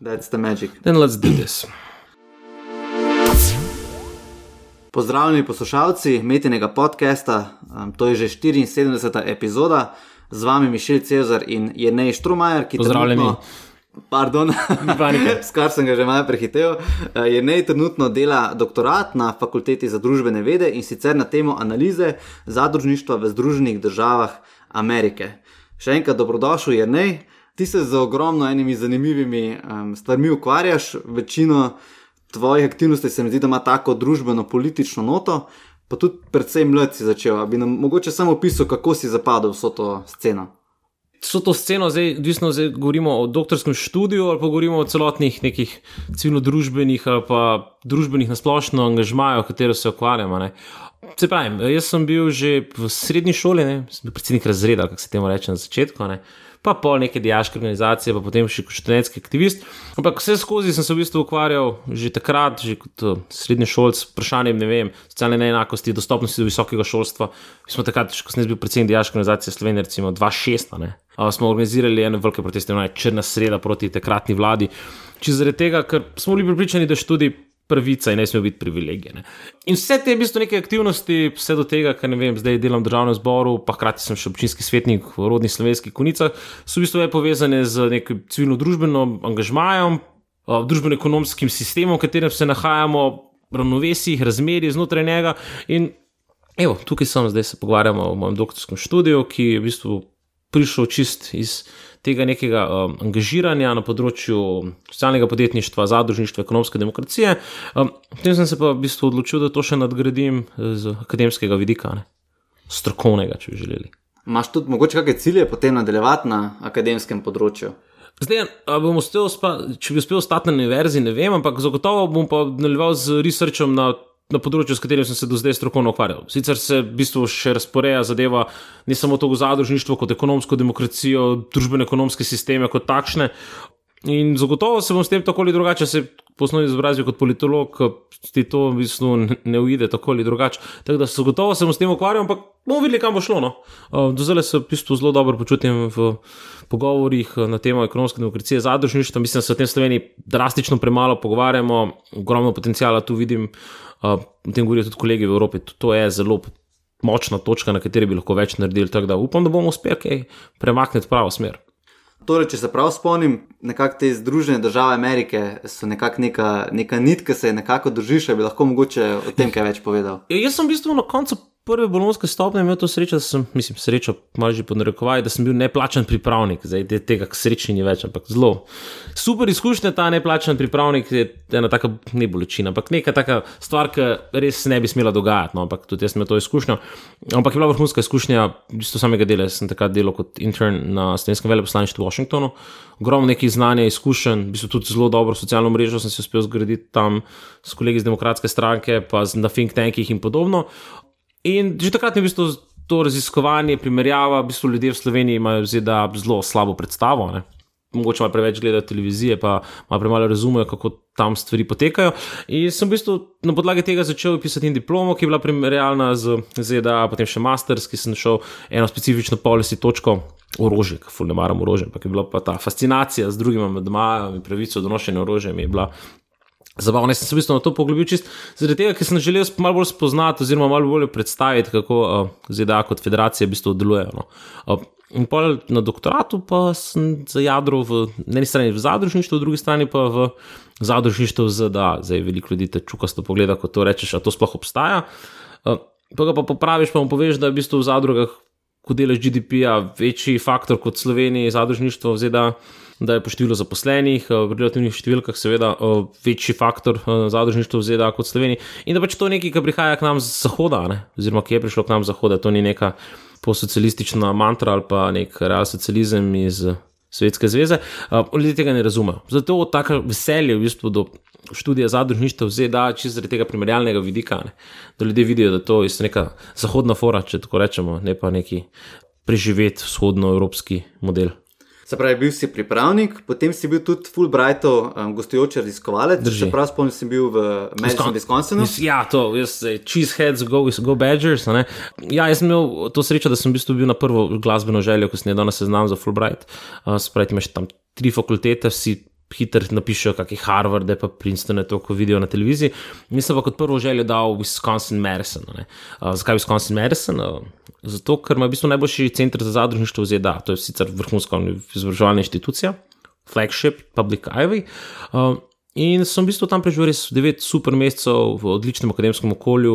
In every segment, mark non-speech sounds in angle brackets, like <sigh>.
That's the magic. Then let's do this. Pozdravljeni poslušalci metinega podcasta, um, to je že 74. epizoda, z vami Mišel Cezar in Jenej Štromajer, ki Pozdravljeni. trenutno- Pardon, <laughs> skar sem ga že malo prehitel. Uh, Jenej trenutno dela doktorat na Fakulteti za družbene vede in sicer na temo analize zadružništva v Združenih državah Amerike. Še enkrat dobrodošel, Jenej. Ti se z ogromno enimi zanimivimi um, stvarmi ukvarjaš, večino tvojih aktivnosti se mi zdi, da ima tako družbeno-politično noto, pa tudi predvsem mlad si začel. Bi nam mogoče samo opisal, kako si zapadel vso to sceno. So to sceno, zdaj, odvisno, zdaj govorimo o doktorskem študiju ali pa govorimo o celotnih nekih civilno-družbenih ali pa družbenih nasplošno angažmajih, v katero se ukvarjamo. ne. Se pravi, jaz sem bil že v srednji šoli, ne, sem bil predsednik razreda, kako se temu reče na začetku. Ne. Pa pol neke diaške organizacije, pa potem še kot študentski aktivist. Ampak vse skozi sem se v bistvu ukvarjal že takrat, že kot uh, srednji šolc, s vprašanjem ne vem, socialne neenakosti, dostopnosti do visokega šolstva. Mi smo takrat, ko sem bil predsednik diaške organizacije Slovenije, recimo 2006, a ne, uh, smo organizirali ene velike proteste, ne, črna sreda proti takratni vladi. Če zaradi tega, ker smo bili pripričani, da študij pravica in ne sme biti privilegij. Ne. In vse te v bistvu neke aktivnosti, vse do tega, kar ne vem, zdaj delam v državnem zboru, pa hkrati sem še občinski svetnik v rodnih slovenskih konicah, so v bistvu povezane z nekim civilno-družbeno angažmajem, družbeno-ekonomskim sistemom, v katerem se nahajamo, ravnovesjih, razmerij znotraj njega. In evo, tukaj sem, zdaj se pogovarjamo o mojem doktorskem študiju, ki je v bistvu prišel čist iz tega nekega um, angažiranja na področju socialnega podjetništva, zadružništva, ekonomske demokracije. Um, potem sem se pa v bistvu odločil, da to še nadgradim z akademskega vidika, ne? strokovnega, če bi želeli. Imaš tudi mogoče kakšne cilje potem nadaljevati na akademskem področju? Zdaj, bom uspel, spa, če bi uspel ostati na univerzi, ne vem, ampak zagotovo bom pa nadaljeval z researchom na, na področju, s katerim sem se do zdaj strokovno ukvarjal. Sicer se v bistvu še razporeja zadeva ne samo to zadružništvo, kot ekonomsko demokracijo, družbeno-ekonomske sisteme kot takšne. In zagotovo se bom s tem tako ali drugače, se po osnovi izobrazil kot politolog, ti to v bistvu ne- uide tako ali drugače. Tako da zagotovo se bom s tem ukvarjal, ampak bomo videli, kam bo šlo. No. Uh, Do zdaj se v bistvu zelo dobro počutim v pogovorih uh, na temo ekonomske demokracije, zadružništva. Mislim, da se o tem Sloveniji drastično premalo pogovarjamo, ogromno potencijala tu vidim, uh, o tem govorijo tudi kolegi v Evropi. To je zelo močna točka, na kateri bi lahko več naredili. Tako da upam, da bomo uspeli kaj premakniti v pravo smer. Torej, če se prav spomnim, nekako te Združene države Amerike so nekako neka, neka nit, ki se je nekako držiš, bi lahko mogoče o tem kaj več povedal. Ja, Jaz sem v bistvu na koncu prve bolonske stopnje imel to srečo, da sem, mislim, srečo, malo že podnarekovaj, da sem bil neplačen pripravnik. Zdaj te- tega k sreči ni več, ampak zelo super izkušnja ta neplačen pripravnik je ena taka ne bolečina, ampak neka taka stvar, ki res se ne bi smela dogajati. No, ampak tudi jaz sem imel to izkušnjo. Ampak je bila vrhunska izkušnja, bistvu samega dela. Jaz sem takrat delal kot intern na slovenskem veleposlaništvu v Washingtonu. Ogromno nekih znanja, izkušenj, v bistvu tudi zelo dobro socialno mrežo sem si uspel zgraditi tam s kolegi iz demokratske stranke, pa na think tankih in podobno. In že takrat je v bistvu to raziskovanje, primerjava, v bistvu ljudje v Sloveniji imajo v ZDA zelo slabo predstavo. Ne? Mogoče malo preveč gledajo televizije, pa malo premalo razumejo, kako tam stvari potekajo. In sem v bistvu na podlagi tega začel pisati diplomo, ki je bila primerjalna z ZDA, potem še masters, ki sem šel eno specifično policy točko. Orožje, ki ful ne maram orožje, ampak je bila pa ta fascinacija z drugimi medmajem in pravico do nošenja orožja mi je bila Zabavno, jaz sem se v bistvu na to poglobil čist zaradi tega, ker sem želel malo bolj spoznati, oziroma malo bolj predstaviti, kako uh, ZDA kot federacija v bistvu delujejo. No. Uh, in pa na doktoratu pa sem zajadral v na eni strani v zadružništvu, v drugi strani pa v zadružništvu ZDA. Zdaj veliko ljudi te čukasto pogleda, ko to rečeš, a to sploh obstaja. Uh, pa ga pa popraviš, pa mu poveš, da je v bistvu v zadrugah, ko delaš GDP-ja, večji faktor kot Sloveniji, zadružništvo v ZDA da je po številu zaposlenih, eh, v relativnih številkah, seveda, eh, večji faktor eh, zadružništva v ZDA kot v Sloveniji. In da pač to nekaj, kar prihaja k nam z zahoda, ne? oziroma ki je prišlo k nam z zahoda, to ni neka posocialistična mantra ali pa nek real socializem iz Svetske zveze. Ljudje tega ne razumejo. Zato je tako veselje v bistvu do študija zadružništva v ZDA, čisto zaradi tega primerjalnega vidika, ne? da ljudje vidijo, da to je neka zahodna fora, če tako rečemo, ne pa neki preživet vzhodnoevropski model. Se pravi, bil si pripravnik, potem si bil tudi Fulbrightov um, gostujoči raziskovalec. Drži. Se pravi, spomnim, si bil v Madison, Wisconsinu. Ja, to, jaz, eh, cheeseheads, go, go Badgers. ne. Ja, jaz sem imel to srečo, da sem v bistvu bil na prvo glasbeno željo, ko sem je danes seznam za Fulbright. Uh, Sprati imaš tam tri fakultete, vsi hitro napišejo, kakšne Harvarde, pa Princeton, to, ko vidijo na televiziji. Mislim pa kot prvo željo dal Wisconsin Madison. Uh, zakaj Wisconsin Madison? Uh, zato, ker ima v bistvu najboljši center za zadružništvo v ZDA, to je sicer vrhunska izobraževalna inštitucija, flagship, Public Ivy. Uh, In sem v bistvu tam preživel res 9 super mesecev v odličnem akademskem okolju,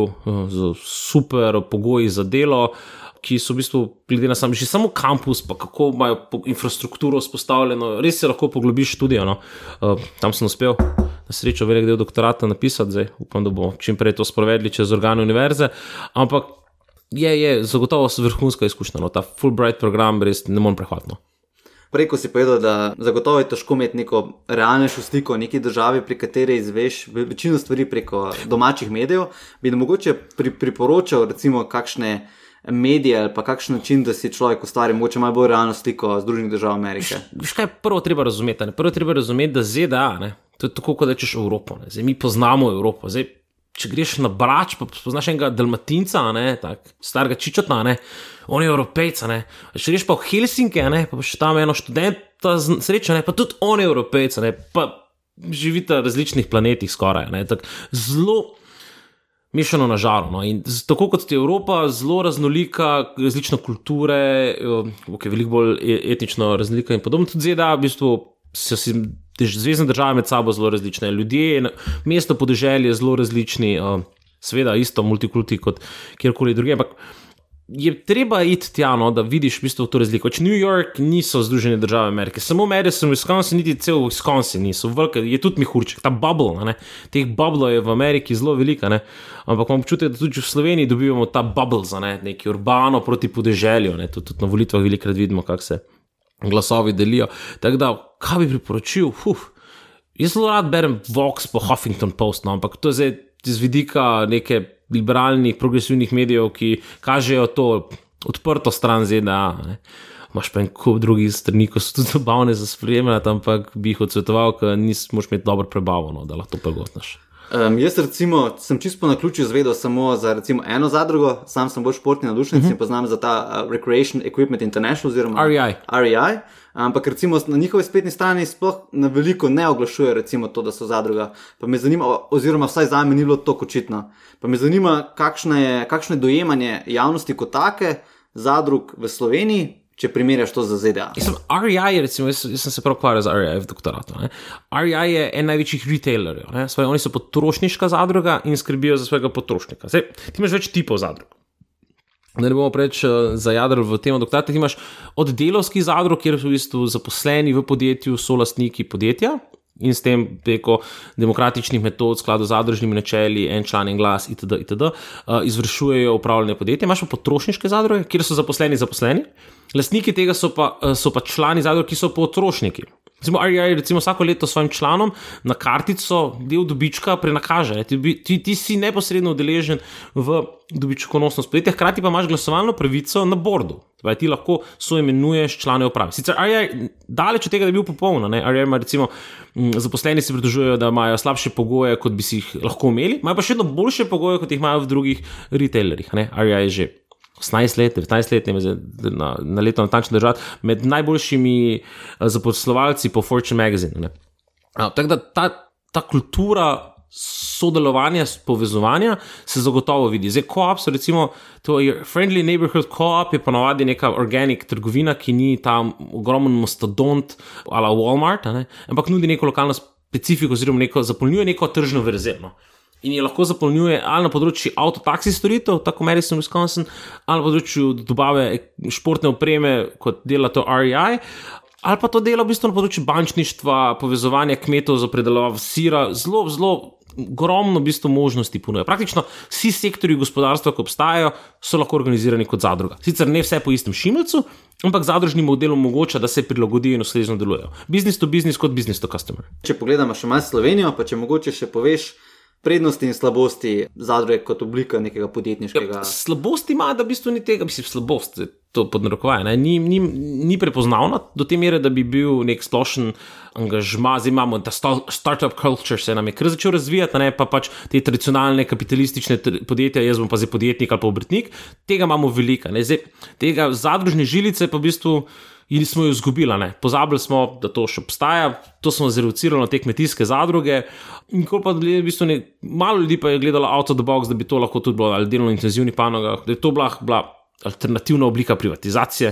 z super pogoji za delo, ki so v bistvu, glede na sam, že samo kampus, pa kako imajo infrastrukturo vzpostavljeno, res se lahko poglobiš študijo. No. Tam sem uspel, na srečo, velik del doktorata napisati, zdaj upam, da bomo čim prej to sprovedli čez organe univerze. Ampak je, je zagotovo vrhunska izkušnja, no. ta Fulbright program res ne morem prehvatno. Preko si povedal, da zagotovo je težko imeti neko realnejšo sliko o neki državi, pri kateri izveš večino stvari preko domačih medijev. Bi mogoče pri, priporočal, recimo, kakšne medije ali pa kakšen način, da si človek ustvari mogoče malo bolj realno sliko Združenih držav Amerike. Veš kaj, prvo treba razumeti. Ne? Prvo treba razumeti, da ZDA, ne? to je tako, kot rečeš Evropo. Zdaj, mi poznamo Evropo. Zdaj, če greš na Brač, pa spoznaš enega Dalmatinca, starega čičota, on je Evropejc. Če greš pa v Helsinke, ne, pa še tam eno študenta sreča, ne, pa tudi on je Evropejc, ne, pa živite na različnih planetih skoraj. Ne, zelo mešano na žaro. No. In tako kot je Evropa, zelo raznolika, različne kulture, okay, veliko bolj e-, etnično raznolika in podobno, tudi ZDA, v bistvu so si zvezdne države med sabo zelo različne. Ljudje, mesto podeželje je zelo različni, uh, seveda isto multikulti kot kjerkoli drugje. Ampak je treba iti tja, no, da vidiš v bistvu to razliko. Če New York niso Združene države Amerike, samo Madison, Wisconsin, niti cel Wisconsin niso, velike, je tudi mihurček, ta bubble, ne, teh bubble je v Ameriki zelo velika, ne, ampak imam občutek, da tudi v Sloveniji dobivamo ta bubble za ne, neki urbano proti podeželju, ne, tudi, tudi na volitvah velikrat vidimo, kako se glasovi delijo. Tako da, kaj bi priporočil? Uf, jaz zelo rad berem Vox po Huffington Post, no, ampak to je zdaj z vidika neke liberalnih, progresivnih medijev, ki kažejo to odprto stran ZDA. Ne. Máš pa en kup drugih strani, ki so tudi <laughs> zabavne za spremljati, ampak bi jih odsvetoval, ker nisi moš imeti dobro prebavo, no, da lahko to pregotnaš. Um, jaz recimo, sem čisto na ključu zvedel samo za recimo, eno zadrugo, sam sem bolj športni navdušenec uh -huh. in poznam za ta uh, Recreation Equipment International oziroma REI. REI. Ampak recimo na njihovi spletni strani sploh na veliko ne oglašuje recimo to, da so zadruga. Pa me zanima, oziroma vsaj za me ni bilo to očitno. Pa me zanima, kakšno je, kakšno je dojemanje javnosti kot take zadrug v Sloveniji, če primerjaš to z ZDA. REI, recimo, jaz, jaz sem se prav ukvarjal z REI v doktoratu. Ne? REI je en največjih retailerjev, Svoje, oni so potrošniška zadruga in skrbijo za svojega potrošnika. Zdaj, ti imaš več tipov zadrug. Da ne bomo preveč uh, zajadrili v tem doktoratu, imaš od delovskih zadrug, kjer so v bistvu zaposleni v podjetju, so lastniki podjetja. In s tem preko demokratičnih metod, skladu z zadružnimi načeli, en član in glas, itd., itd., uh, izvršujejo upravljanje podjetja. Imaš pa potrošniške zadruge, kjer so zaposleni zaposleni, Lastniki tega so pa, eh, so pa člani zadrug, ki so potrošniki. Recimo, REI recimo vsako leto svojim članom na kartico del dobička prenakaže. Ti, ti, ti si neposredno udeležen v dobičkonosnost podjetja, hkrati pa imaš glasovalno pravico na bordu. Torej, ti lahko so imenuješ člane uprave. Sicer REI daleč od tega, da bi bil popoln. REI ima recimo zaposleni se pritožujejo, da imajo slabše pogoje, kot bi si jih lahko imeli, imajo pa še vedno boljše pogoje, kot jih imajo v drugih retailerjih. REI je že 18 let, 19 let, ne vem, na, na leto natančno držati, med najboljšimi eh, zaposlovalci po Fortune Magazine. Tako da ta, ta kultura sodelovanja, povezovanja se zagotovo vidi. Zdaj, co-op, recimo, to je Friendly Neighborhood Co-op, je ponovadi neka organik trgovina, ki ni ta ogromen mastodont ali Walmart, ampak nudi neko lokalno specifiko, oziroma neko, zapolnjuje neko tržno verzelno in je lahko zapolnjuje ali na področju avtotaksi storitev, tako Madison, Wisconsin, ali na področju dobave športne opreme, kot dela to REI. Ali pa to dela v bistvu na področju bančništva, povezovanja kmetov za predelavo sira, zelo, zelo ogromno v bistvu možnosti ponuja. Praktično vsi sektori gospodarstva, ki obstajajo, so lahko organizirani kot zadruga. Sicer ne vse po istem šimelcu, ampak zadružni model omogoča, da se prilagodijo in ustrezno delujejo. Business to business kot business to customer. Če pogledamo še malo Slovenijo, pa če mogoče še poveš prednosti in slabosti zadruge kot oblika nekega podjetniškega. Ja, slabosti ima, da v bistvu ni tega, mislim, slabost. To podnarekovaje. Ni, ni, ni prepoznavna do te mere, da bi bil nek splošen angažma, zdaj imamo ta startup culture, se nam je kar začel razvijati, ne pa pač te tradicionalne kapitalistične podjetja, jaz bom pa zdaj podjetnik ali pa obrtnik, tega imamo veliko. Zdaj, tega zadružne žilice pa v bistvu in smo jo izgubili. Pozabili smo, da to še obstaja, to smo zreducirali na te kmetijske zadruge. In ko pa v bistvu ne, malo ljudi pa je gledalo out of the box, da bi to lahko tudi bilo ali delovno intenzivni panogah, da je to bila, bila alternativna oblika privatizacije,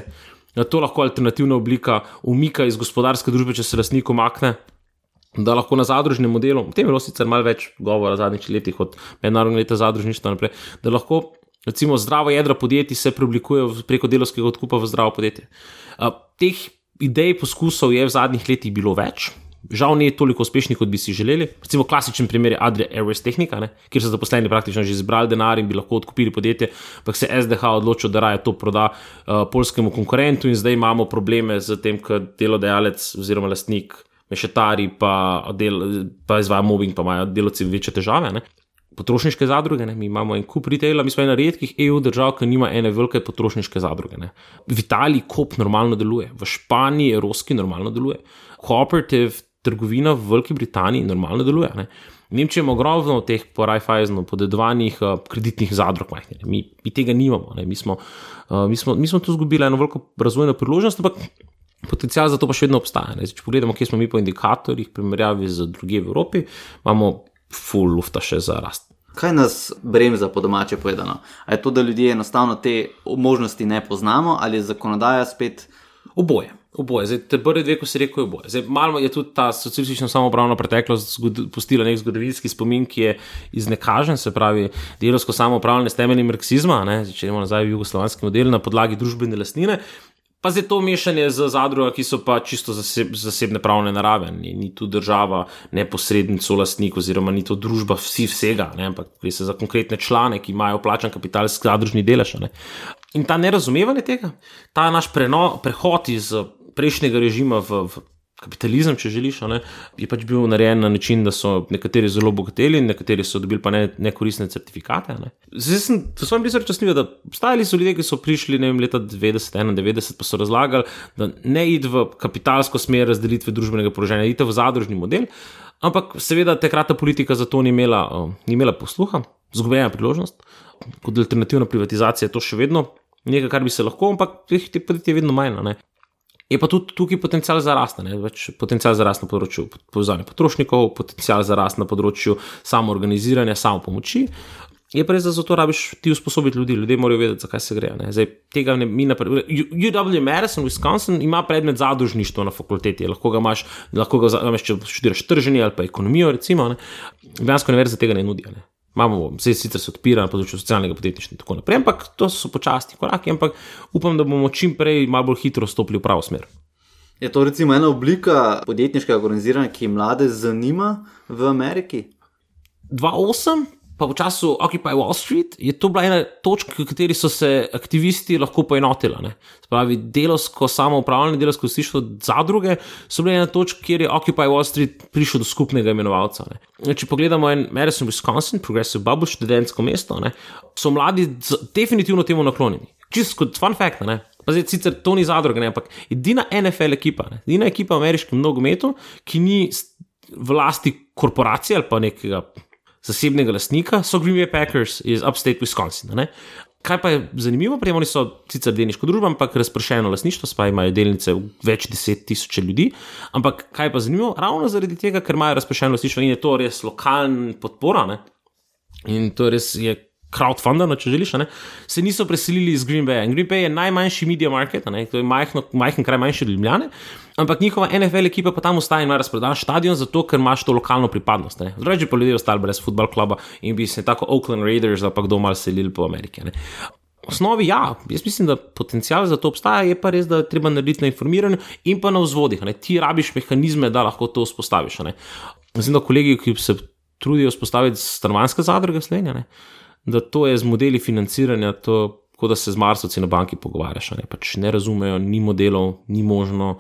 da je to lahko alternativna oblika umika iz gospodarske družbe, če se lastnik umakne. Da lahko na zadružnem modelu, o tem je bilo sicer malo več govora v zadnjih letih, od mednarodnega leta zadružništva naprej, da lahko recimo zdravo jedro podjetij se preoblikuje preko delovskega odkupa v zdravo podjetje. Teh idej, poskusov je v zadnjih letih bilo več. Žal ni toliko uspešnih, kot bi si želeli. Recimo klasičen primer je Adria Airways Technica, ne? kjer so zaposleni praktično že zbrali denar in bi lahko odkupili podjetje, ampak se SDH odločil, da raje to proda uh, polskemu konkurentu in zdaj imamo probleme z tem, ker delodajalec oziroma lastnik mešetari pa, del, pa izvaja mobbing, pa imajo delovci večje težave. Ne? Potrošniške zadruge, ne? mi imamo en kup retaila, mi smo ena redkih EU držav, ki nima ene velike potrošniške zadruge. Ne? V Italiji kop normalno deluje, v Španiji Eroski normalno deluje, Cooperative trgovina v Veliki Britaniji normalno deluje. Ne? Nemčija ima ogromno teh po Raiffeisenu podedovanih uh, kreditnih zadrug, mi, mi tega nimamo, mi smo, uh, mi, smo, mi smo tu izgubili eno veliko razvojno priložnost, ampak potencial za to pa še vedno obstaja. Ne? Če pogledamo, kje smo mi po indikatorjih, primerjavi z drugimi v Evropi, imamo full lufta še za rast. Kaj nas bremza, po domače povedano? A je to, da ljudje enostavno te možnosti ne poznamo, ali je zakonodaja spet oboje? Oboje, zdaj te prve dve, ko si rekel, oboje. Zdaj, malo je tudi ta socialistična samopravna preteklost pustila nek zgodovinski spomin, ki je iznekažen, se pravi, delovsko samopravljanje s temeljnim marksizma, ne, če imamo nazaj v jugoslovanski model na podlagi družbene lastnine. Pa zdaj to mešanje z zadrugami, ki so pa čisto zaseb, zasebne pravne narave, ni, ni tu država neposredni solastnik, oziroma ni to družba vsi vsega, ne? ampak gre se za konkretne člane, ki imajo plačan kapital, skladružni delež. Ne? In ta nerazumevanje tega, ta naš preno, prehod iz prejšnjega režima v, v kapitalizem, če želiš, ne, je pač bil narejen na način, da so nekateri zelo bogateli, nekateri so dobili pa ne, nekoristne certifikate. Ne. Zdaj sem, sem bil razčasljiv, da obstajali so ljudje, ki so prišli vem, leta 90-91, pa so razlagali, da ne id v kapitalsko smer razdelitve družbenega položaja, id v zadružni model. Ampak seveda takratna politika za to ni imela, uh, ni imela posluha, zgubljena priložnost. Kot alternativna privatizacija je to še vedno nekaj, kar bi se lahko, ampak teh podjetij je vedno manj. Je pa tudi tukaj potencial za rast, več potencial za rast na področju povezovanja potrošnikov, potencial za rast na področju samoorganiziranja, samo pomoči. Je pa res, da za to rabiš ti usposobiti ljudi, ljudje morajo vedeti, zakaj se gre. Zdaj, tega ne mi naprej. UW Madison, Wisconsin ima predmet zadružništva na fakulteti, lahko ga imaš, lahko ga imaš, če študiraš trženje ali pa ekonomijo, recimo. Dejansko univerza tega ne nudi. Ne? Imamo, vse sicer se odpira na področju socialnega podjetništva in tako naprej, ampak to so počasni koraki, ampak upam, da bomo čim prej malo bolj hitro stopili v pravo smer. Je to recimo ena oblika podjetniškega organiziranja, ki mlade zanima v Ameriki? 2-8, pa v času Occupy Wall Street, je to bila ena točka, v kateri so se aktivisti lahko poenotili. Spravi, delovsko samoupravljanje, delovsko vsištvo zadruge so bile ena točka, kjer je Occupy Wall Street prišel do skupnega imenovalca. Ne. Če pogledamo en Madison, Wisconsin, Progressive Bubble, študentsko mesto, ne, so mladi definitivno temu naklonjeni. Čisto kot fun fact. Ne. Pa zdaj, sicer to ni zadruga, ampak edina NFL ekipa, ne, edina ekipa v ameriškem nogometu, ki ni v lasti korporacije ali pa nekega zasebnega lastnika, so Green Bay Packers iz Upstate Wisconsin. Ne? Kaj pa je zanimivo, prej oni so sicer delniško družbo, ampak razpršeno lastništvo, spaj imajo delnice v več deset tisoč ljudi. Ampak kaj pa je zanimivo, ravno zaradi tega, ker imajo razpršeno lastništvo in je to res lokalna podpora. Ne? In to res je crowdfundano, če želiš, ne? se niso preselili iz Green Bay. In Green Bay je najmanjši media market, ne? to je majhno, majhen kraj, manjši od Ljubljana. Ampak njihova NFL ekipa pa tam ostaja in ima razprodan stadion, zato ker imaš to lokalno pripadnost. Zdaj, če pa ljudje ostali brez futbol kluba in bi se tako Oakland Raiders ali pa kdo mal selili po Ameriki. Ne? V osnovi, ja, jaz mislim, da potencial za to obstaja, je pa res, da je treba narediti na informiranju in pa na vzvodih. Ne? Ti rabiš mehanizme, da lahko to vzpostaviš. Mislim, da kolegi, ki se trudijo vzpostaviti stanovanske zadruge, slenjene da to je z modeli financiranja, to, kot da se z Marsovci na banki pogovarjaš. Ne? Pač ne razumejo, ni modelov, ni možno.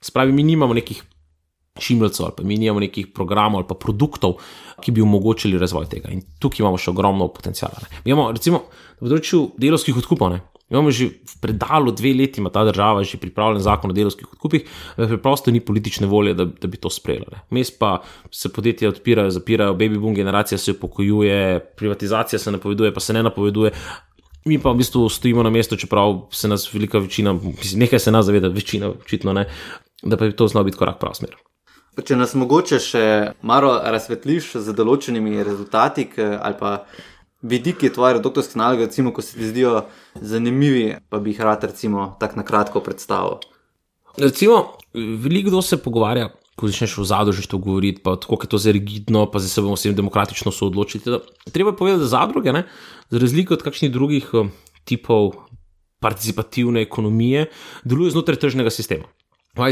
Spravi, mi nimamo nekih šimljcev ali pa mi nimamo nekih programov ali pa produktov, ki bi omogočili razvoj tega. In tukaj imamo še ogromno potencijala. Mi imamo, recimo, na področju delovskih odkupov. Ne? Imamo že v predalu dve leti, ima ta država že pripravljen zakon o delovskih odkupih, preprosto ni politične volje, da, da bi to sprejeli. Mes pa se podjetja odpirajo, zapirajo, baby boom generacija se upokojuje, privatizacija se napoveduje, pa se ne napoveduje. mi pa v bistvu stojimo na mestu, čeprav se nas velika večina, mislim, nekaj se nas zaveda, večina očitno ne, da pa bi to znal biti korak prav smer. Če nas mogoče še malo razsvetliš z določenimi rezultati ali pa vidiki tvoje doktorske naloge, recimo, ko se ti zdijo zanimivi, pa bi jih rad, recimo, tako na kratko predstavil. Recimo, veliko kdo se pogovarja, ko začneš v zadružništvu govoriti, pa tako je to zelo rigidno, pa se bomo vsem demokratično soodločiti. Treba je povedati, da zadruge, ne, za razliko od kakšnih drugih uh, tipov participativne ekonomije, delujejo znotraj tržnega sistema.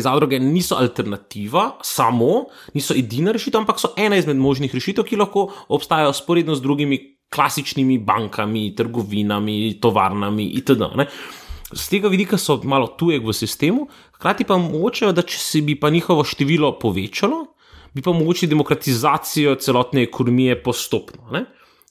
Zadruge niso alternativa, samo niso edina rešitev, ampak so ena izmed možnih rešitev, ki lahko obstajajo sporedno z drugimi klasičnimi bankami, trgovinami, tovarnami itd. Ne. Z tega vidika so malo tujek v sistemu, hkrati pa mogoče, da če se bi pa njihovo število povečalo, bi pa mogoče demokratizacijo celotne ekonomije postopno. Ne.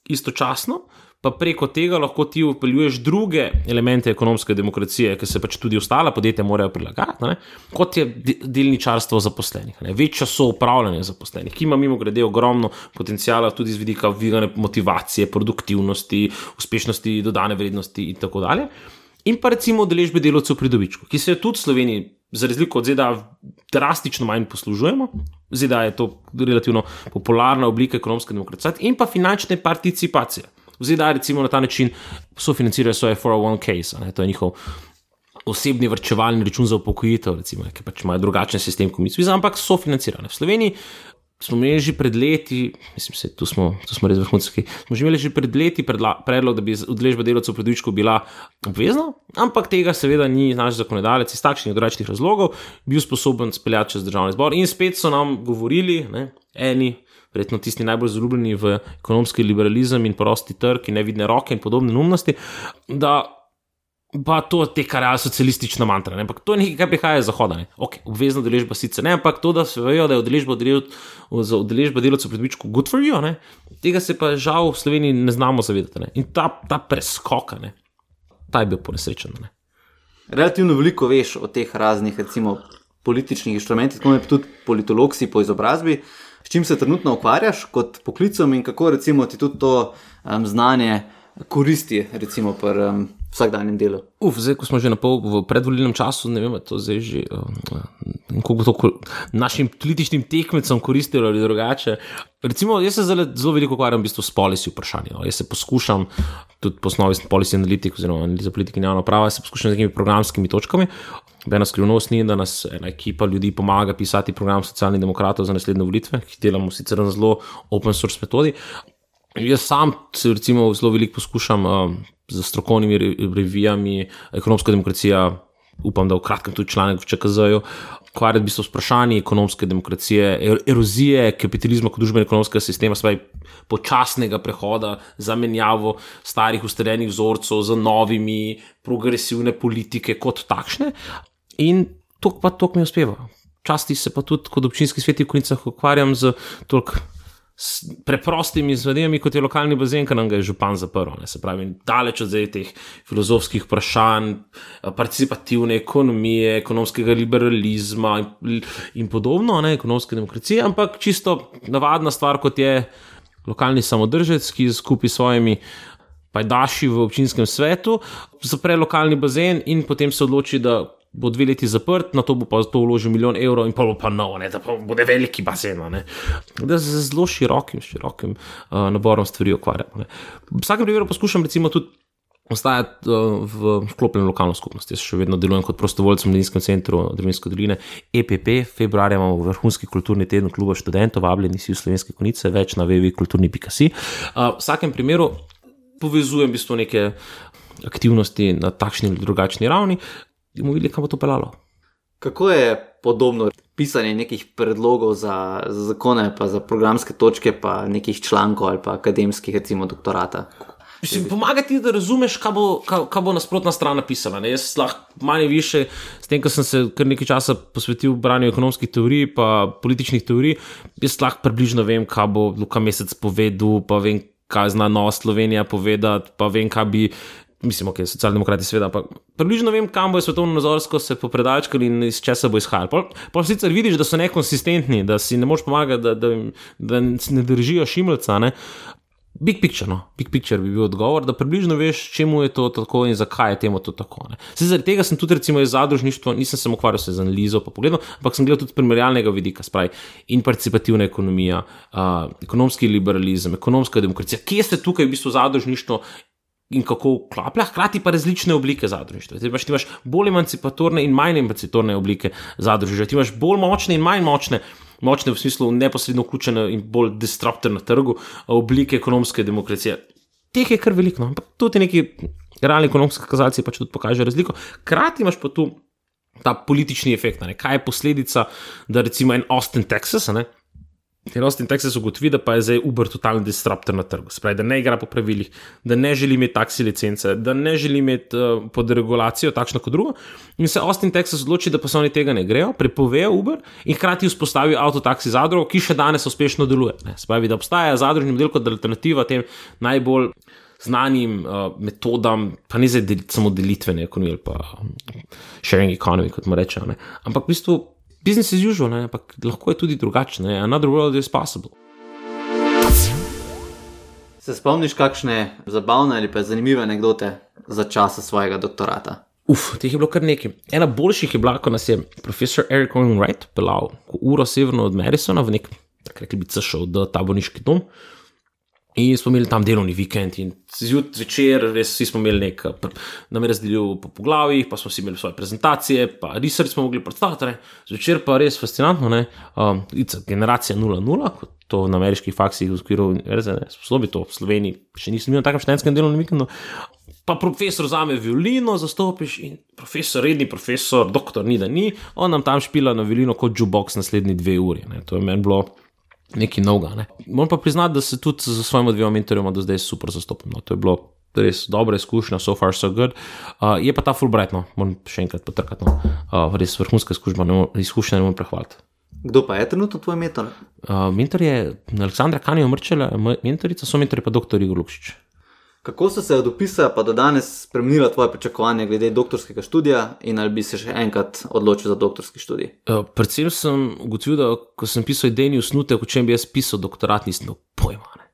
Istočasno pa preko tega lahko ti upeljuješ druge elemente ekonomske demokracije, ki se pač tudi ostala podjetja morajo prilagajati, ne? kot je delničarstvo zaposlenih, ne? večjo so upravljanje zaposlenih, ki ima mimo grede ogromno potencijala tudi z vidika vigane motivacije, produktivnosti, uspešnosti, dodane vrednosti in tako dalje. In pa recimo deležbe delovcev pri dobičku, ki se jo tudi v Sloveniji, za razliko od ZDA, drastično manj poslužujemo. ZDA je to relativno popularna oblika ekonomske demokracije in pa finančne participacije. V ZDA recimo na ta način sofinancirajo svoje 401k, to je njihov osebni vrčevalni račun za upokojitev, recimo, ki pač imajo drugačen sistem kot mi, ampak sofinancirajo. V Sloveniji smo imeli že pred leti, mislim, se, tu, smo, tu smo res vrhunski, smo že imeli že pred leti predla, predlog, da bi udeležba delavcev pri Dvičku bila obvezna, ampak tega seveda ni naš zakonodajalec iz takšnih drugačnih razlogov bil sposoben speljati čez državni zbor. In spet so nam govorili, ne, eni verjetno tisti najbolj zalubljeni v ekonomski liberalizem in prosti trg in nevidne roke in podobne neumnosti, da pa to te kar je socialistična mantra. Ne? Ampak to je nekaj, kar prihaja iz Zahoda. Okay, obvezna deležba sicer ne, ampak to, da se vejo, da je udeležba delavcev pred vičko good for you, ne? tega se pa žal v Sloveniji ne znamo zavedati. Ne? In ta, ta preskok, ta je bil ponesrečen. Ne? Relativno veliko veš o teh raznih, recimo, političnih inštrumentih, kot je tudi politolog si po izobrazbi. Uh, s čim se trenutno ukvarjaš kot poklicom in kako recimo ti tudi to um, znanje koristi, recimo pri um, vsakdanjem delu. Uf, zdaj, ko smo že na pol v predvolilnem času, ne vem, to zdaj že, um, kako bo to našim političnim tekmecem koristilo ali drugače. Recimo, jaz se zelo, veliko ukvarjam v bistvu s polisi vprašanji. No. Jaz se poskušam, tudi po osnovi polisi analitik, oziroma analiza politike in javno pravo, se poskušam z nekimi programskimi točkami. Bena skrivnost ni, da nas ena ekipa ljudi pomaga pisati program socialnih demokratov za naslednje volitve, ki delamo sicer na zelo open source metodi. Jaz sam se recimo zelo veliko poskušam um, z strokovnimi revijami, ekonomska demokracija, upam, da v kratkem tudi članek v ČKZ-ju, ukvarjati se s vprašanji ekonomske demokracije, er-, erozije kapitalizma kot družbeno-ekonomskega sistema, svoj počasnega prehoda, zamenjavo starih ustaljenih vzorcev z novimi progresivne politike kot takšne. In to pa to mi uspeva. Časti se pa tudi kot občinski sveti v Konicah ukvarjam z toliko preprostimi zadevami, kot je lokalni bazen, ki nam ga je župan zaprl. Ne, se pravi, daleč od teh filozofskih vprašanj, participativne ekonomije, ekonomskega liberalizma in, in podobno, ne, ekonomske demokracije, ampak čisto navadna stvar, kot je lokalni samodržec, ki skupaj s svojimi. Pajdaši v občinskem svetu, zapre lokalni bazen in potem se odloči, da bo dve leti zaprt, na to bo pa to vložil milijon evrov in pa bo pa nov, ne, da pa bo veliki bazen. Da se zelo širokim, širokim uh, naborom stvari ukvarjam. V vsakem primeru poskušam recimo tudi. Ostajati uh, v sklopljeni lokalni skupnosti. Jaz še vedno delujem kot prostovoljec v Mladinskem centru Drevinske doline. EPP, februarja imamo vrhunski kulturni teden kluba študentov, vabljeni si v slovenske konice, več na vevi kulturni.si. Uh, v vsakem primeru povezujem v bistvu neke aktivnosti na takšni ali drugačni ravni, bomo videli, kam bo to pelalo. Kako je podobno pisanje nekih predlogov za, za zakone, pa za programske točke, pa nekih člankov ali pa akademskih, recimo doktorata? Mislim, pomagati, da razumeš, kaj bo, kaj, kaj bo nasprotna stran napisala. Ne? Jaz lahko manj više, s tem, ko sem se kar nekaj časa posvetil branju ekonomskih teorij in političnih teorij, jaz lahko približno vem, kaj bo Luka Mesec povedal, pa vem, kaj zna Nova Slovenija povedati, pa vem, kaj bi mislim, ok, socialdemokrati, seveda, ampak približno vem, kam bo svetovno nazorsko se popredalčkali in iz česa bo izhajal. Pa, pa sicer vidiš, da so nekonsistentni, da si ne moš pomagati, da, da, da ne držijo šimlca. Ne? Big picture, no, big picture bi bil odgovor, da približno veš, čemu je to tako in zakaj je temu to tako. Se, zaradi tega sem tudi, recimo, iz zadružništva, nisem se ukvarjal z analizo, pa pogledal, ampak sem gledal tudi primerjalnega vidika, spravi in participativna ekonomija, uh, ekonomski liberalizem, ekonomska demokracija, kje ste tukaj v bistvu zadružništvo. In kako klaplja, hkrati pa različne oblike zadružništva. Ti imaš, ti imaš bolj emancipatorne in manj emancipatorne oblike zadružništva, ti imaš bolj močne in manj močne močne v smislu neposredno vključene in bolj disruptivne na trgu oblike ekonomske demokracije. Teh je kar veliko, no? ampak tudi neki realni ekonomski kazalci pač tudi pokažejo razliko. Hkrati imaš pa tu ta politični efekt, ne? kaj je posledica, da recimo en Austin, Texas, ne? In Austin Texas ugotovi, da pa je zdaj Uber totalni disruptor na trgu. Spravi, da ne igra po pravilih, da ne želi imeti taksi licence, da ne želi imeti uh, pod regulacijo takšno kot drugo. In se Austin Texas odloči, da pa so oni tega ne grejo, prepovejo Uber in hkrati vzpostavijo avtotaksi zadrugo, ki še danes uspešno deluje. Spravi, da obstaja zadružni model kot alternativa tem najbolj znanim uh, metodam, pa ne zdaj del, samo delitvene ekonomije, pa sharing economy, kot mu rečejo. Ampak v bistvu business as usual, ne? ampak lahko je tudi drugače. Another world is possible. Se spomniš kakšne zabavne ali pa zanimive anekdote za časa svojega doktorata? Uf, teh je bilo kar nekaj. Ena boljših je bila, ko nas je profesor Eric Owen Wright pelal uro severno od Madisona v nek, rekli bi, šel do taboriški dom. In smo imeli tam delovni vikend, in zjutraj, res vsi smo imeli nekaj, nam je razdelil po poglavjih, pa smo si imeli svoje prezentacije, pa research smo mogli predstaviti. Zvečer pa res fascinantno, ne, um, generacija 0-0, kot to na ameriških faksih v okviru univerze, ne, sposobi to v Sloveniji, še nisem imel takem študentskem delovnem vikendu. Pa profesor zame violino zastopiš in profesor, redni profesor, doktor ni da ni, on nam tam špila na violino kot jukebox naslednji dve uri. Ne. To je meni bilo nekaj novega. Ne. Moram pa priznati, da se tudi z svojima dvema mentorjema do zdaj super zastopam. No. To je bilo res dobra izkušnja, so far so good. Uh, je pa ta Fulbright, no. moram še enkrat potrkati, no. uh, res vrhunska izkušnja, ne izkušnja, ne morem prehvaliti. Kdo pa je trenutno tvoj mentor? Uh, mentor je Aleksandra Kanijo Mrčela, mentorica, so mentori pa dr. Igor Lukšič. Kako so se od opisa pa do danes spremenila tvoje pričakovanja glede doktorskega študija in ali bi se še enkrat odločil za doktorski študij? Uh, predvsem sem ugotovil, da ko sem pisal idejni usnutek, o čem bi jaz pisal doktorat, nisem imel pojma. Ne.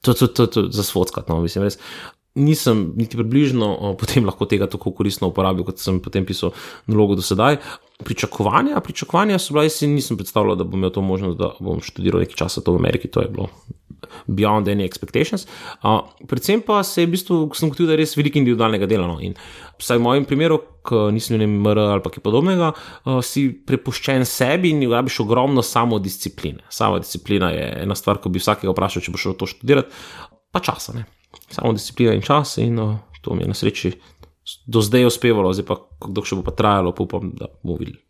To je za svodskat, no, mislim, res. Nisem niti približno o, potem lahko tega tako koristno uporabil, kot sem potem pisal nalogo do sedaj. Pričakovanja, pričakovanja so bila, jaz si nisem predstavljal, da bom imel to možnost, da bom študiral nekaj časa to v Ameriki, to je bilo beyond any expectations. Uh, predvsem pa se je v bistvu, sem gotovil, da je res veliko individualnega dela. No. In vsaj v mojem primeru, ki nisem imel MR ali kaj podobnega, uh, si prepuščen sebi in rabiš ogromno samodiscipline. Samodisciplina je ena stvar, ko bi vsakega vprašal, če bo šel to študirati, pa časa. Ne. Samodisciplina in čas, in uh, to mi je na sreči do zdaj uspevalo, zdaj pa, dok še bo pa trajalo, pa upam, da bomo videli.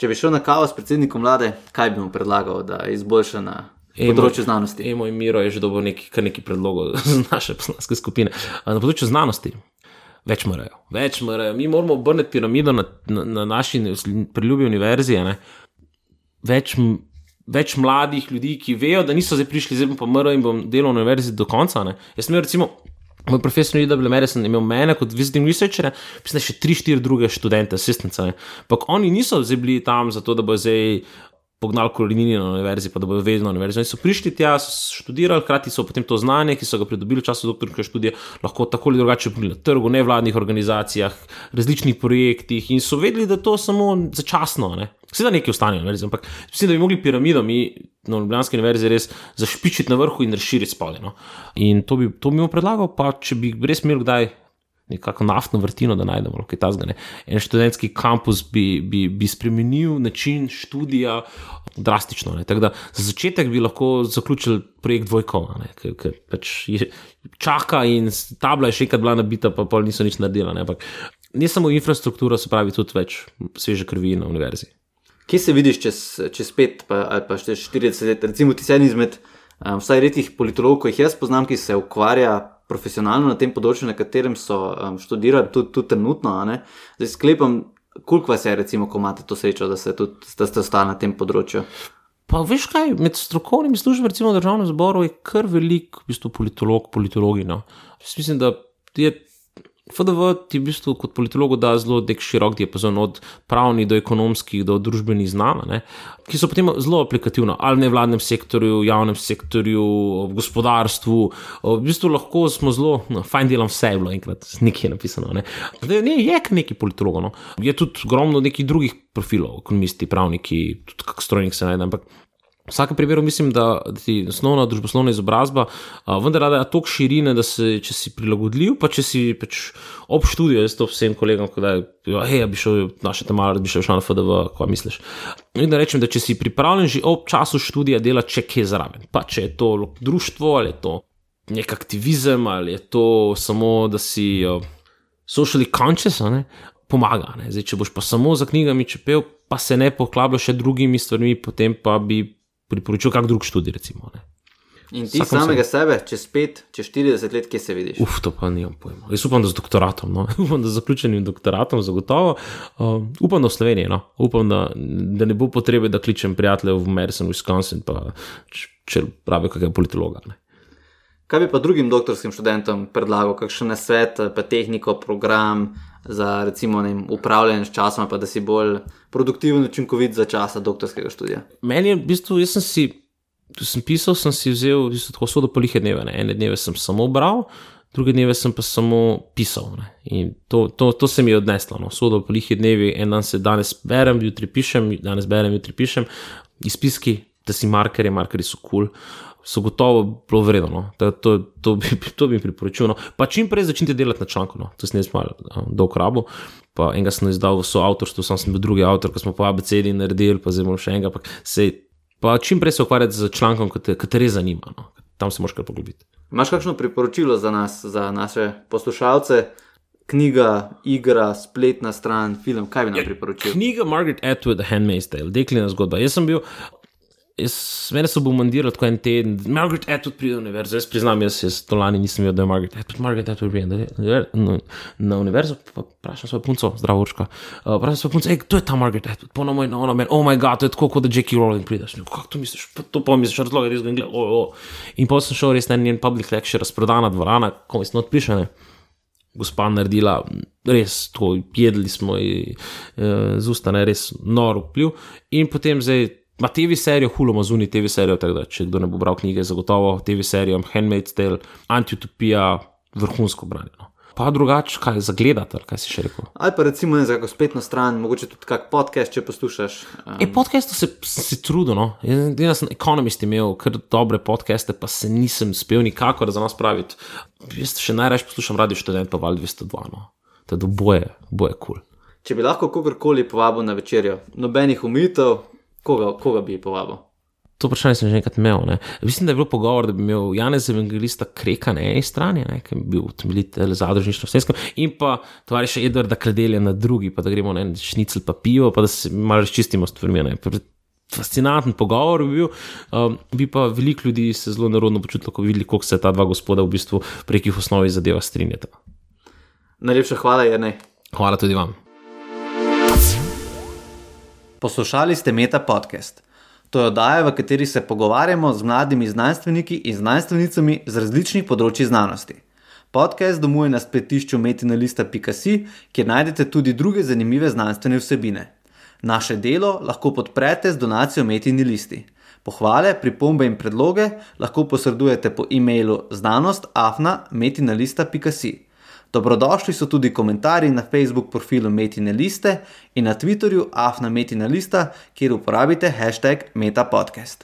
Če bi šel na kavo s predsednikom vlade, kaj bi mu predlagal, da izboljša na področju znanosti. Emo in Miro je že dobil nekaj, nekaj predlogov <laughs> za naše poslanske skupine. Na področju znanosti. Več morajo, več morajo. Mi moramo obrniti piramido na, na, na naši priljubljeni univerzi. Več, več mladih ljudi, ki vejo, da niso zdaj prišli, zdaj pa mrl in bom delal na univerzi do konca. Ne. Jaz sem recimo, moj profesor Ida Blemeresen, imel mene kot visiting researcher, pisne še tri, štiri druge študente, asistence. Ampak oni niso zdaj bili tam zato, da bo zdaj pognali korenini na univerzi, pa da bodo vedno na univerzi. Oni so prišli tja, so študirali, hkrati so potem to znanje, ki so ga pridobili v času doktorske študije, lahko tako ali drugače upili na trgu, nevladnih organizacijah, različnih projektih in so vedeli, da to samo začasno. Ne? Vse da nekaj ostane, univerzi, ampak mislim, da bi mogli piramido mi na Ljubljanski univerzi res zašpičiti na vrhu in razširiti spodaj. No? In to bi, to bi mu predlagal, pa če bi res imel kdaj nekako naftno vrtino, da najdemo kaj tasga. En študentski kampus bi, bi, bi spremenil način študija drastično. Da, za začetek bi lahko zaključili projekt Vojkov, ki pač čaka in tabla je še enkrat bila nabita, pa pol niso nič naredila. Ne, ne samo infrastruktura, se pravi tudi več sveže krvi na univerzi. Kje se vidiš čez, čez pet pa, ali pa čez 40 let? Recimo, ti en izmed um, vsaj redkih politologov, ki jih jaz poznam, ki se ukvarja profesionalno na tem področju, na katerem so um, študirali, tudi, tudi trenutno. Zdaj sklepam, koliko vas je, recimo, ko imate to srečo, da, tudi, da ste ostali na tem področju. Pa veš kaj, med strokovnimi službami, recimo v državnem zboru, je kar velik, v bistvu politolog, politologi. No. Mislim, da je FDV ti v bistvu kot politologu da zelo širok diapazon, od pravnih do ekonomskih do družbenih znanj, ki so potem zelo aplikativna ali v nevladnem sektorju, javnem sektorju, v gospodarstvu. V bistvu lahko smo zelo, no, fajn delam vse, bilo enkrat nekaj je napisano. Ne. Zdaj, ne, je nekaj politologov, no. je tudi ogromno nekih drugih profilov, ekonomisti, pravniki, tudi kak strojnik se najde. Ampak V vsakem primeru mislim, da ti osnovna družboslovna izobrazba vendar da je toliko širine, da se, če si prilagodljiv, pa če si pač ob študiju, jaz to vsem kolegom, da je, bi šel naše tam malo, bi šel na FDV, kaj misliš. In da rečem, da če si pripravljen že ob času študija delati, če kje zraven, pa če je to društvo ali je to nek aktivizem ali je to samo, da si socially conscious, ne, pomaga. Ne. Zdaj, če boš pa samo za knjigami čepel, pa se ne poklabljaš še drugimi stvarmi, potem pa bi priporočil kak drug študij. Recimo, In ti Vsakom samega sem... sebe, čez 5, čez 40 let, kje se vidiš? Uf, to pa nimam pojma. Jaz upam, da z doktoratom, no. <laughs> upam, da z zaključenim doktoratom, zagotovo. Uh, upam, da v Sloveniji, no. upam, da, da ne bo potrebe, da kličem prijatelje v Madison, Wisconsin, pa če pravijo, kakega politologa. Ne. Kaj bi pa drugim doktorskim študentom predlagal, kakšen svet, pa tehniko, program za recimo vem, upravljanje s časom, pa da si bolj produktiven, učinkovit za časa doktorskega študija? Meni je v bistvu, jaz sem si ko sem pisal, sem si vzel v bistvu, tako sodo polihe dneve. Ne. Ene dneve sem samo bral, druge dneve sem pa samo pisal. Ne. In to, to, to se mi je odneslo. No. Sodo polihe dneve, en dan se danes berem, jutri pišem, danes berem, jutri pišem. Izpiski, da si markerje, markerji so kul. Cool. So gotovo bilo vredno, no. to, to, to, bi, <laughs> to bi priporočil. No. Pa čim prej začnite delati na članku, no. to sem jaz malo dolg rabo. Pa enega sem izdal v soavtorstvu, sam sem bil drugi avtor, ko smo po ABCD naredili, pa zdaj imamo še enega. Sej pa čim prej se ukvarjati z člankom, ki te, te res zanima. No. Tam se moraš kar poglobiti. Imáš kakšno priporočilo za nas, za naše poslušalce? Knjiga, igra, spletna stran, film, kaj bi nam ja, priporočil? Knjiga Margaret Atwood, The Handmaid's Tale, deklina zgodba. Jaz sem bil Mene so bombardirali tako en teden, Margaret Atwood pride na univerzo, jaz priznam, jaz, to lani nisem videl, da je Margaret Atwood, Margaret Atwood pride na, na univerzo, pa vprašam svojo punco, zdravo urška, uh, vprašam svojo punco, kdo je ta Margaret Atwood, ponovno je ona, oh moj bog, to je tako, kot da Jackie Rowling pride, kako to misliš, pa to pa misliš, razloga, res gledam, oh, oh. In potem sem šel res na njen public lecture, razprodana dvorana, komaj smo odpišene. Gospa naredila res to, jedli smo ji uh, z usta, ne res noro vpliv. In potem zdaj Ma TV serijo, hulo, zunaj TV serijo, tako da če kdo ne bo bral knjige, zagotovo TV serijo, Handmaid's Tale, Antiutopija, vrhunsko branjeno. Pa drugače, kaj za gledati, kaj si še rekel. Ali pa recimo ne za kako spletno stran, mogoče tudi kak podcast, če poslušaš. Um... E, podcast se, se trudo, no. Jaz sem ekonomist imel kar dobre podcaste, pa se nisem spel nikakor za nas praviti. Jaz še najraje poslušam radio študent, pa val 202, no. To je boje, boje kul. Cool. Če bi lahko kogarkoli povabil na večerjo, nobenih umitev, Koga, koga bi povabil? To vprašanje sem že enkrat imel. Ne. Mislim, da je bilo pogovor, da bi imel Janez Evangelista Kreka na eni strani, ne, ki bi bil utemeljitelj zadružništva v Slovenskem, in pa tovariša Edvarda Kredelja na drugi, pa da gremo na en šnicl pa pivo, pa da se malo razčistimo stvarmi. Fascinanten pogovor bi bil, um, bi pa veliko ljudi se zelo narodno počutilo, ko videli, kako se ta dva gospoda v bistvu prek jih osnovi zadeva strinjata. Najlepša hvala, Jrnej. Hvala tudi vam. Poslušali ste Meta podcast. To je oddaja, v kateri se pogovarjamo z mladimi znanstveniki in znanstvenicami z različnih področji znanosti. Podcast domuje na spletišču metinalista.si, kjer najdete tudi druge zanimive znanstvene vsebine. Naše delo lahko podprete z donacijo Metinalisti. Pohvale, pripombe in predloge lahko posredujete po e-mailu znanost.afna.metinalista.si. Dobrodošli so tudi komentarji na Facebook profilu Metine Liste in na Twitterju Afna Metina Lista, kjer uporabite hashtag MetaPodcast.